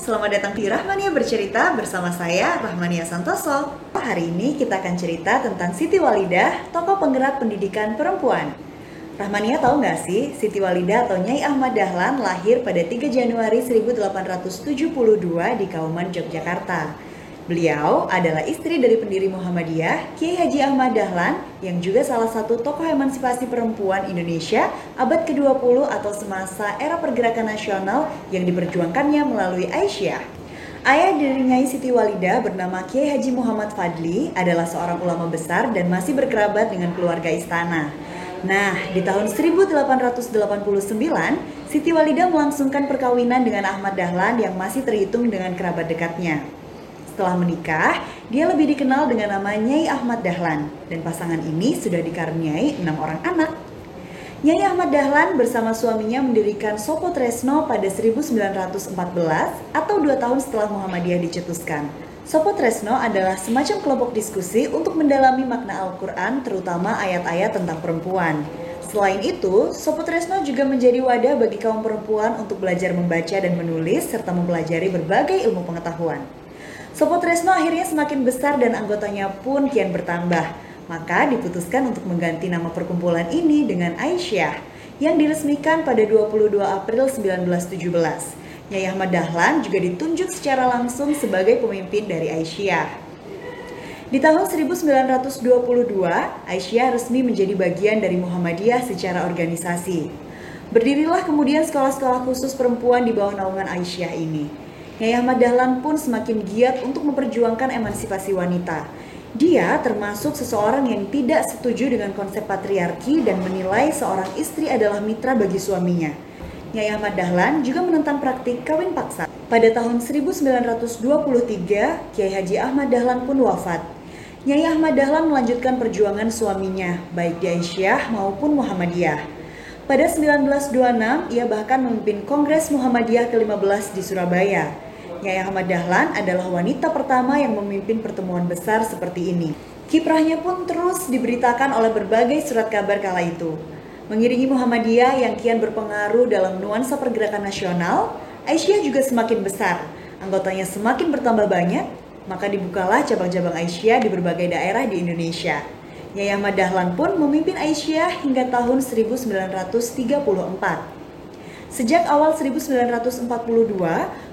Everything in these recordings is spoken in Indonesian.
selamat datang di Rahmania Bercerita bersama saya Rahmania Santoso. Hari ini kita akan cerita tentang Siti Walidah, tokoh penggerak pendidikan perempuan. Rahmania tahu nggak sih, Siti Walidah atau Nyai Ahmad Dahlan lahir pada 3 Januari 1872 di Kauman, Yogyakarta. Beliau adalah istri dari pendiri Muhammadiyah, Kiai Haji Ahmad Dahlan, yang juga salah satu tokoh emansipasi perempuan Indonesia abad ke-20 atau semasa era pergerakan nasional yang diperjuangkannya melalui Aisyah. Ayah dari Nyai Siti Walidah bernama Kiai Haji Muhammad Fadli adalah seorang ulama besar dan masih berkerabat dengan keluarga istana. Nah, di tahun 1889, Siti Walidah melangsungkan perkawinan dengan Ahmad Dahlan yang masih terhitung dengan kerabat dekatnya. Setelah menikah, dia lebih dikenal dengan nama Nyai Ahmad Dahlan dan pasangan ini sudah dikaruniai enam orang anak. Nyai Ahmad Dahlan bersama suaminya mendirikan Sopo Tresno pada 1914 atau dua tahun setelah Muhammadiyah dicetuskan. Sopo Tresno adalah semacam kelompok diskusi untuk mendalami makna Al-Quran terutama ayat-ayat tentang perempuan. Selain itu, Sopo Tresno juga menjadi wadah bagi kaum perempuan untuk belajar membaca dan menulis serta mempelajari berbagai ilmu pengetahuan. Sopo Tresno akhirnya semakin besar dan anggotanya pun kian bertambah. Maka diputuskan untuk mengganti nama perkumpulan ini dengan Aisyah yang diresmikan pada 22 April 1917. Nyai Ahmad Dahlan juga ditunjuk secara langsung sebagai pemimpin dari Aisyah. Di tahun 1922, Aisyah resmi menjadi bagian dari Muhammadiyah secara organisasi. Berdirilah kemudian sekolah-sekolah khusus perempuan di bawah naungan Aisyah ini. Nyai Ahmad Dahlan pun semakin giat untuk memperjuangkan emansipasi wanita. Dia termasuk seseorang yang tidak setuju dengan konsep patriarki dan menilai seorang istri adalah mitra bagi suaminya. Nyai Ahmad Dahlan juga menentang praktik kawin paksa. Pada tahun 1923, Kiai Haji Ahmad Dahlan pun wafat. Nyai Ahmad Dahlan melanjutkan perjuangan suaminya, baik di Aisyah maupun Muhammadiyah. Pada 1926, ia bahkan memimpin Kongres Muhammadiyah ke-15 di Surabaya. Nyai Ahmad Dahlan adalah wanita pertama yang memimpin pertemuan besar seperti ini. Kiprahnya pun terus diberitakan oleh berbagai surat kabar kala itu. Mengiringi Muhammadiyah yang kian berpengaruh dalam nuansa pergerakan nasional, Aisyah juga semakin besar. Anggotanya semakin bertambah banyak, maka dibukalah cabang-cabang Aisyah di berbagai daerah di Indonesia. Nyai Ahmad Dahlan pun memimpin Aisyah hingga tahun 1934. Sejak awal 1942,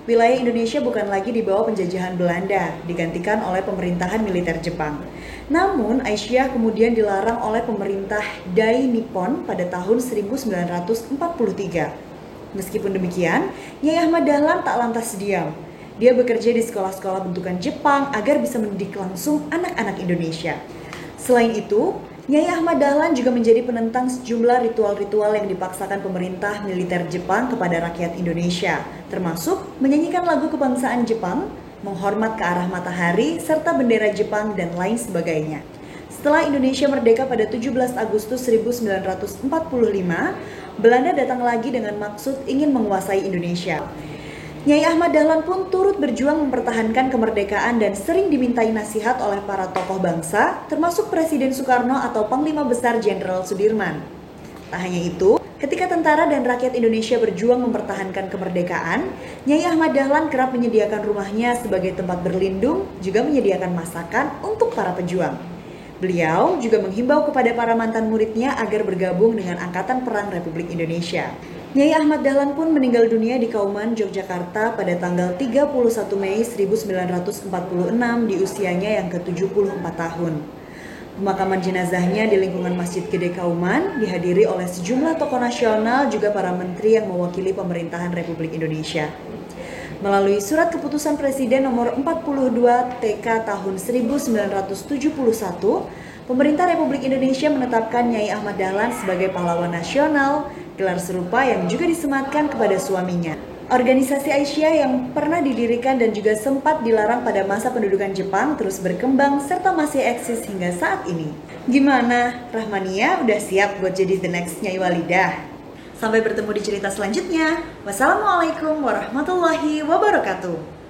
wilayah Indonesia bukan lagi di bawah penjajahan Belanda, digantikan oleh pemerintahan militer Jepang. Namun, Aisyah kemudian dilarang oleh pemerintah Dai Nippon pada tahun 1943. Meskipun demikian, Nyai Ahmad Dahlan tak lantas diam. Dia bekerja di sekolah-sekolah bentukan Jepang agar bisa mendidik langsung anak-anak Indonesia. Selain itu, Nyai Ahmad Dahlan juga menjadi penentang sejumlah ritual-ritual yang dipaksakan pemerintah militer Jepang kepada rakyat Indonesia, termasuk menyanyikan lagu kebangsaan Jepang, menghormat ke arah matahari, serta bendera Jepang dan lain sebagainya. Setelah Indonesia merdeka pada 17 Agustus 1945, Belanda datang lagi dengan maksud ingin menguasai Indonesia. Nyai Ahmad Dahlan pun turut berjuang mempertahankan kemerdekaan dan sering dimintai nasihat oleh para tokoh bangsa, termasuk Presiden Soekarno atau Panglima Besar Jenderal Sudirman. Tak hanya itu, ketika tentara dan rakyat Indonesia berjuang mempertahankan kemerdekaan, Nyai Ahmad Dahlan kerap menyediakan rumahnya sebagai tempat berlindung, juga menyediakan masakan untuk para pejuang. Beliau juga menghimbau kepada para mantan muridnya agar bergabung dengan Angkatan Perang Republik Indonesia. Nyai Ahmad Dahlan pun meninggal dunia di Kauman, Yogyakarta pada tanggal 31 Mei 1946 di usianya yang ke-74 tahun. Pemakaman jenazahnya di lingkungan Masjid Gede Kauman dihadiri oleh sejumlah tokoh nasional juga para menteri yang mewakili pemerintahan Republik Indonesia. Melalui surat keputusan Presiden nomor 42 TK tahun 1971, pemerintah Republik Indonesia menetapkan Nyai Ahmad Dahlan sebagai pahlawan nasional Gelar serupa yang juga disematkan kepada suaminya. Organisasi Aisyah yang pernah didirikan dan juga sempat dilarang pada masa pendudukan Jepang terus berkembang serta masih eksis hingga saat ini. Gimana? Rahmania udah siap buat jadi the next Nyai Walidah? Sampai bertemu di cerita selanjutnya. Wassalamualaikum warahmatullahi wabarakatuh.